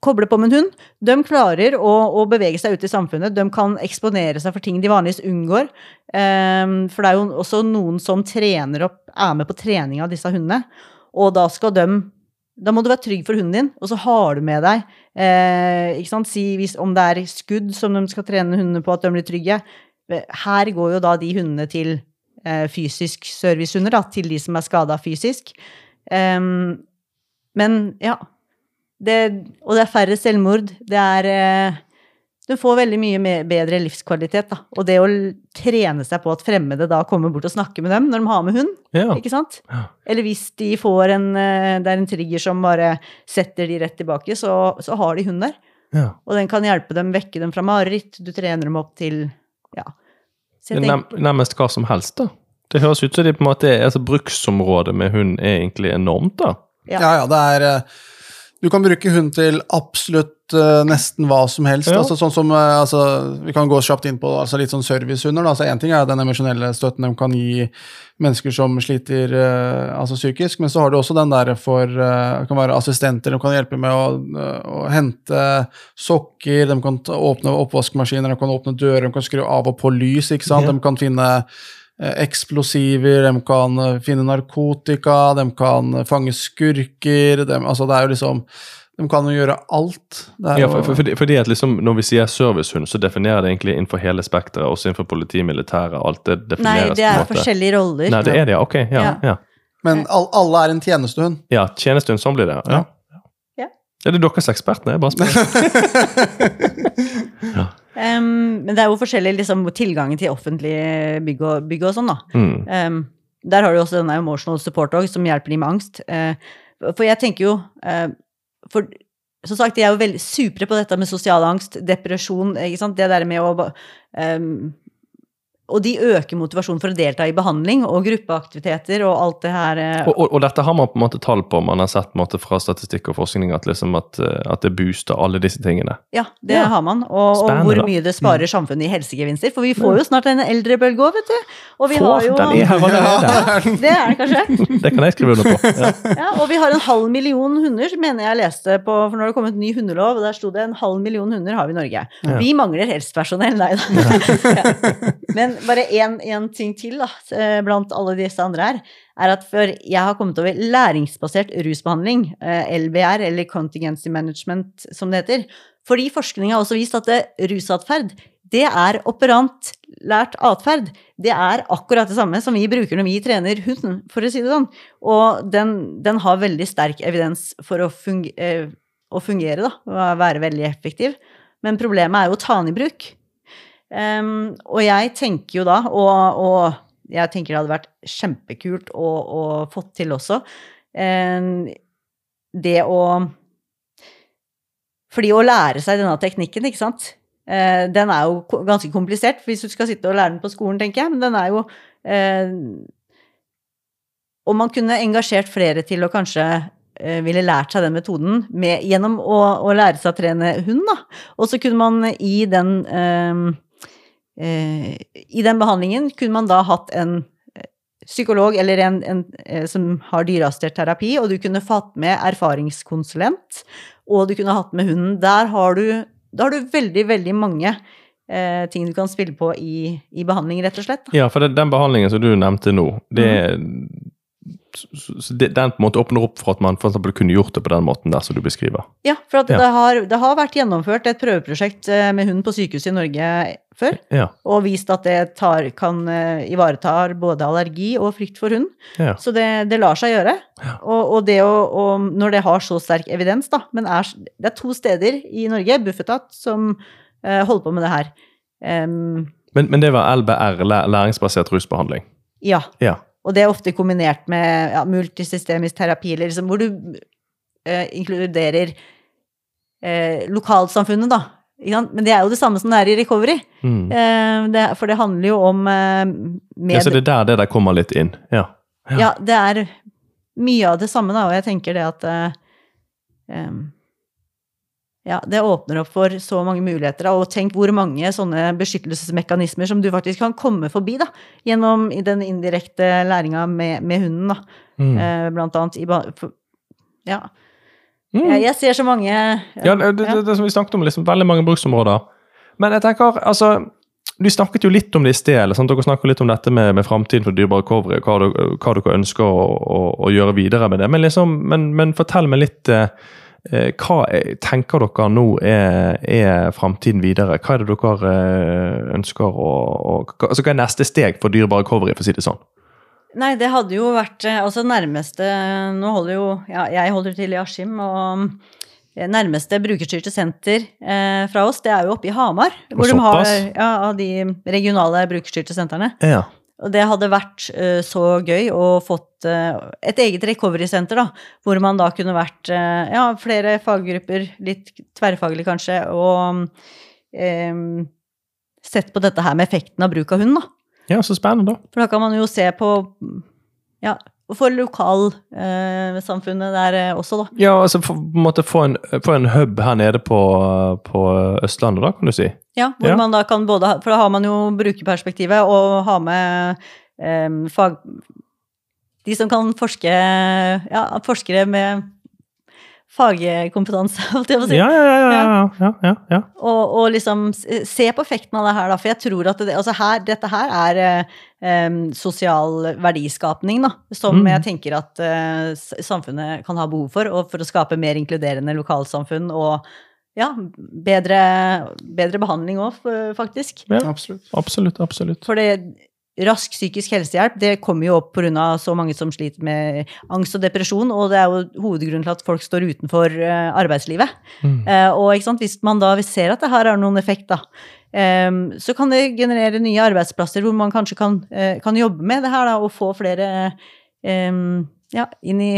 Koble på med en hund. De klarer å, å bevege seg ut i samfunnet. De kan eksponere seg for ting de vanligvis unngår. Ehm, for det er jo også noen som trener opp, er med på trening av disse hundene. og da skal de Da må du være trygg for hunden din, og så har du med deg eh, ikke sant, Si hvis, om det er skudd som de skal trene hundene på, at de blir trygge. Her går jo da de hundene til eh, fysisk servicehunder, da, til de som er skada fysisk. Um, men ja. Det, og det er færre selvmord. Det er eh, Du får veldig mye mer, bedre livskvalitet, da. Og det å trene seg på at fremmede da kommer bort og snakker med dem når de har med hund, Ja. ikke sant? Ja. Eller hvis de får en eh, Det er en trigger som bare setter de rett tilbake, så, så har de hund der. Ja. Og den kan hjelpe dem, vekke dem fra mareritt. Du trener dem opp til Ja. Så jeg Nem, tenker, nærmest hva som helst, da. Det høres ut som de på en måte er, altså Bruksområdet med hund er egentlig enormt, da. Ja. Ja, ja, det er eh, Du kan bruke hund til absolutt uh, nesten hva som helst. Ja. Altså, sånn som, uh, altså, vi kan gå kjapt inn på altså, litt sånn servicehunder. Én Altså, en ting er den emosjonelle støtten de kan gi mennesker som sliter uh, psykisk, men så har du også den der for uh, kan være assistenter, de kan hjelpe med å, å hente sokker, de kan åpne oppvaskmaskiner, de kan åpne dører, de kan skru av og på lys, ikke sant? Ja. de kan finne eksplosiver, de kan eh, finne narkotika, de kan eh, fange skurker de, altså Det er jo liksom De kan jo gjøre alt. Det er Ja, for, for, for, fordi, at liksom, Når vi sier servicehund, så definerer det egentlig innenfor hele spekteret, også innenfor politi, militære, alt det Nei, defineres det er på en måte. forskjellige roller. Nei, det er det, ja. Ok, ja. Ja. ja. Men all, alle er en tjenestehund. ja tjenestehund, sånn blir det. Ja. Ja. Er det deres ekspertene? Jeg bare spør. (laughs) Em, men det er jo forskjellig liksom, tilgangen til offentlige bygg og, bygg og sånn, da. Mm. Um, der har du også denne emotional support òg, som hjelper de med angst. Uh, for jeg tenker jo uh, For som sagt, de er jo veldig supre på dette med sosial angst, depresjon, ikke sant. Det der med å em, og de øker motivasjonen for å delta i behandling og gruppeaktiviteter og alt det her. eh, Og, og, og dette har man på en måte tall på, man har sett på en måte fra statistikk og forskning at, liksom at, eh, at det booster alle disse tingene. Ja, det Ja. har man. Og, og hvor mye det sparer samfunnet i helsegevinster. For vi får jo snart en eldrebølge òg, vet du. Og vi Får, har jo den er her allerede! (laughs) Det er det kanskje. (laughs) Det kan jeg skrive under på. Ja. (laughs) Ja, og vi har en halv million hunder, mener jeg leste på For nå har det kommet et ny hundelov, og der sto det en halv million hunder har vi i Norge. Vi mangler helsepersonell, nei da. ja. Men bare én ting til, da, eh, blant alle disse andre her, er at for jeg har kommet over læringsbasert rusbehandling, eh, LBR, eller Contingency Management, som det heter. Fordi forskning har også vist at rusatferd, det er operant lært atferd. Det er akkurat det samme som vi bruker når vi trener hunden, for å si det sånn. Og den, den har veldig sterk evidens for å, funge, eh, å fungere, da. Være veldig effektiv. Men problemet er jo å ta den i bruk. Em, og jeg tenker jo da, og, og jeg tenker det hadde vært kjempekult å, å fått til også, um, det å Fordi å lære seg denne teknikken, ikke sant, uh, den er jo ganske komplisert hvis du skal sitte og lære den på skolen, tenker jeg, men den er jo uh, Om man kunne engasjert flere til å kanskje eh, ville lært seg den metoden med, gjennom å, å lære seg å trene hund, da. Og så kunne man i den eh, eh, I den behandlingen kunne man da hatt en eh, psykolog eller en, en eh, som har dyreassistert terapi, og du kunne fått med erfaringskonsulent, og du kunne hatt med hunden. Der har du, da har du veldig, veldig mange eh, ting du kan spille på i, i behandling, rett og slett. Da. Ja, for det, den behandlingen som du nevnte nå, det, mm. så det, den på en måte åpner opp for at man for eksempel kunne gjort det på den måten der som du beskriver. Ja, for at Ja. Det, har, det har vært gjennomført et prøveprosjekt eh, med hund på sykehuset i Norge før, Ja, og vist at det tar, kan ivaretar ivareta både allergi og frykt for hund. ja. Så det, det lar seg gjøre. Og, og det å, og når det har så sterk evidens, da Men er, det er to steder i Norge, Bufetat, som uh, holder på med det her. Um, Men, men det var LBR, læringsbasert rusbehandling. ja. Ja. Og det er ofte kombinert med ja, multisystemisk terapi, liksom, hvor du uh, inkluderer eh, lokalsamfunnet, da. Men det er jo det samme som det er i recovery. Mm. Eh, det, for det handler jo om eh, med, ja. Så det er der det der kommer litt inn. Ja. Ja, det er mye av det samme, da, og jeg tenker det at eh, Ja, det åpner opp for så mange muligheter, og tenk hvor mange sånne beskyttelsesmekanismer som du faktisk kan komme forbi, da, gjennom den indirekte læringa med, med hunden, da, Mm. blant annet i Ja. Mm. Jeg, jeg ser så mange Ja, det, det, det, det som vi snakket om, liksom veldig mange bruksområder. Men jeg tenker, altså Du snakket jo litt om det i sted. eller sant? Dere snakket litt om dette med, med framtiden for dyrebare covere. Hva, hva dere ønsker å, å, å gjøre videre med det. Men, liksom, men, men fortell meg litt eh, eh, Hva er- tenker dere nå er, er framtiden videre? Hva er det dere eh, ønsker å, å altså, Hva er neste steg for dyrebare covere, for å si det sånn? Nei, det hadde jo vært eh, Altså nærmeste Nå holder jo ja, Jeg holder til i Askim, og eh, nærmeste brukerstyrte senter eh, fra oss, det er jo oppe i Hamar. Hvor de har ja, av de regionale brukerstyrte sentrene. Ja. Og det hadde vært uh, så gøy å fått uh, et eget recovery-senter, da. Hvor man da kunne vært uh, ja, flere faggrupper, litt tverrfaglig kanskje, og um, sett på dette her med effekten av bruk av hund, da. Ja, så spennende, da. For da kan man jo se på ja, for lokalsamfunnet der eh, også, da. Ja, altså på en måte få en, få en hub her nede på, på Østlandet, da, kan du si. Ja, hvor Ja. man da kan både ha For da har man jo brukerperspektivet og ha med eh, fag... De som kan forske Ja, forskere med fagkompetanse, (laughs) holdt jeg på å si. Ja, ja, ja. ja, ja, ja, ja. Og, og liksom se på effekten av det her, da. For jeg tror at det, altså her, dette her er eh, sosial verdiskapning, da. Som Mm. jeg tenker at eh, samfunnet kan ha behov for. Og for å skape mer inkluderende lokalsamfunn og ja, bedre, bedre behandling òg, faktisk. ja. Absolutt. Absolutt, absolutt. For det rask psykisk helsehjelp det kommer jo opp pga. så mange som sliter med angst og depresjon, og det er jo hovedgrunnen til at folk står utenfor eh, arbeidslivet. Mm. Eh, og hvis man da ser at det her har noen effekt, da, så kan det generere nye arbeidsplasser hvor man kanskje kan, eh, kan jobbe med det her da, og få flere ja, inn i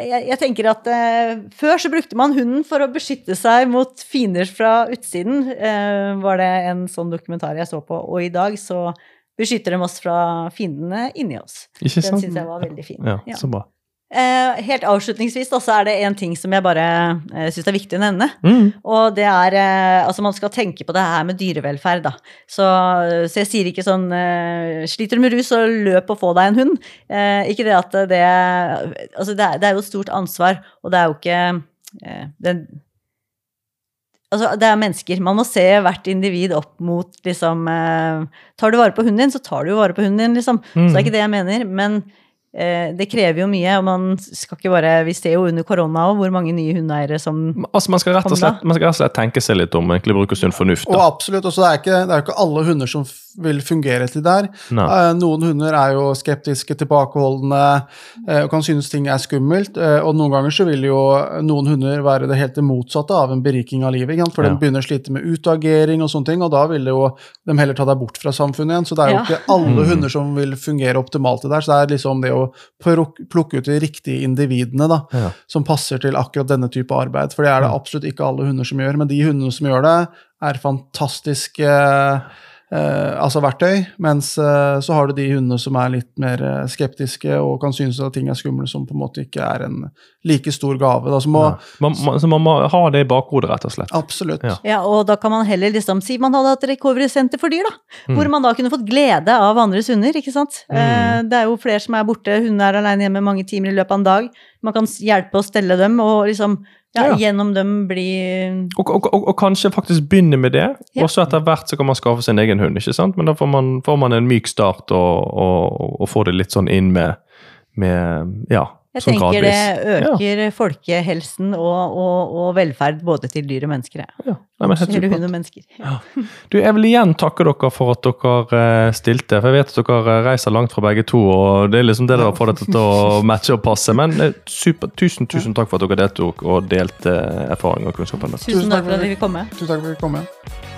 jeg, jeg tenker at eh, Før så brukte man hunden for å beskytte seg mot fiender fra utsiden, eh, var det en sånn dokumentar jeg så på. Og i dag så beskytter dem oss fra fiendene inni oss. Ikke sant? Den syns jeg var veldig fin. Ja, Ja. så bra. Eh, helt avslutningsvis da, så er det en ting som jeg bare eh, syns er viktig å nevne. Mm. Og det er eh, Altså, man skal tenke på det her med dyrevelferd, da. Så, så jeg sier ikke sånn eh, Sliter du med rus, så løp og få deg en hund. Ikke det at det Altså, det er, det er jo et stort ansvar, og det er jo ikke det, Altså, det er mennesker. Man må se hvert individ opp mot liksom eh, Tar du vare på hunden din, så tar du jo vare på hunden din, liksom. Så det er ikke det jeg mener. Men det krever jo mye, og man skal ikke bare Vi ser jo under korona òg hvor mange nye hundeeiere som Altså, man skal, rett og slett, man skal rett og slett tenke seg litt om, egentlig bruke sunn fornuft. Og absolutt, også det er ikke, det er jo ikke alle hunder som vil fungere til der. Nei. Eh, Noen hunder er jo skeptiske, tilbakeholdne eh, og kan synes ting er skummelt. eh, Og noen ganger så vil jo noen hunder være det helt det motsatte av en beriking av livet. For Ja. de begynner å slite med utagering og sånne ting, og da vil jo de heller ta deg bort fra samfunnet igjen. Så det er jo Ja. ikke alle Mm. hunder som vil fungere optimalt til der. Så det er liksom det å pluk- plukke ut de riktige individene da, Ja. som passer til akkurat denne type arbeid. For det er det Mm. absolutt ikke alle hunder som gjør, men de hundene som gjør det, er fantastiske eh, altså verktøy, mens eh, så har du de hundene som er litt mer eh, skeptiske og kan synes at ting er skumle, som på en måte ikke er en like stor gave. Da, så må, Ja. Man, man, så man må ha det i bakhodet, rett og slett. Absolutt. Ja. Ja, og da kan man heller liksom si man hadde hatt recovery-senter for dyr, da. Mm. Hvor man da kunne fått glede av andres hunder, ikke sant. Eh, det er jo flere som er borte, hundene er alene hjemme mange timer i løpet av en dag. Man kan hjelpe å stelle dem, og liksom ja, Ja. gjennom dem bli Og, og, og, og kanskje faktisk begynne med det, Ja. og så etter hvert så kan man skaffe sin egen hund. ikke sant? Men da får man, får man en myk start og, får det litt sånn inn med, med ja, Jeg som tenker gradvis. det øker folkehelsen og, og, og velferd både til dyr og mennesker. ja. Ja, Nei, men Eller hund og mennesker. Ja. Du, Jeg vil igjen takke dere for at dere eh, stilte. for Jeg vet at dere eh, reiser langt fra begge to. og Det er liksom det dere får dette til å (laughs) matche og passe. Men eh, super, tusen tusen takk for at dere deltok og delte erfaring og kunnskap. Tusen takk for at vi fikk komme. Tusen takk for at vi kom igjen.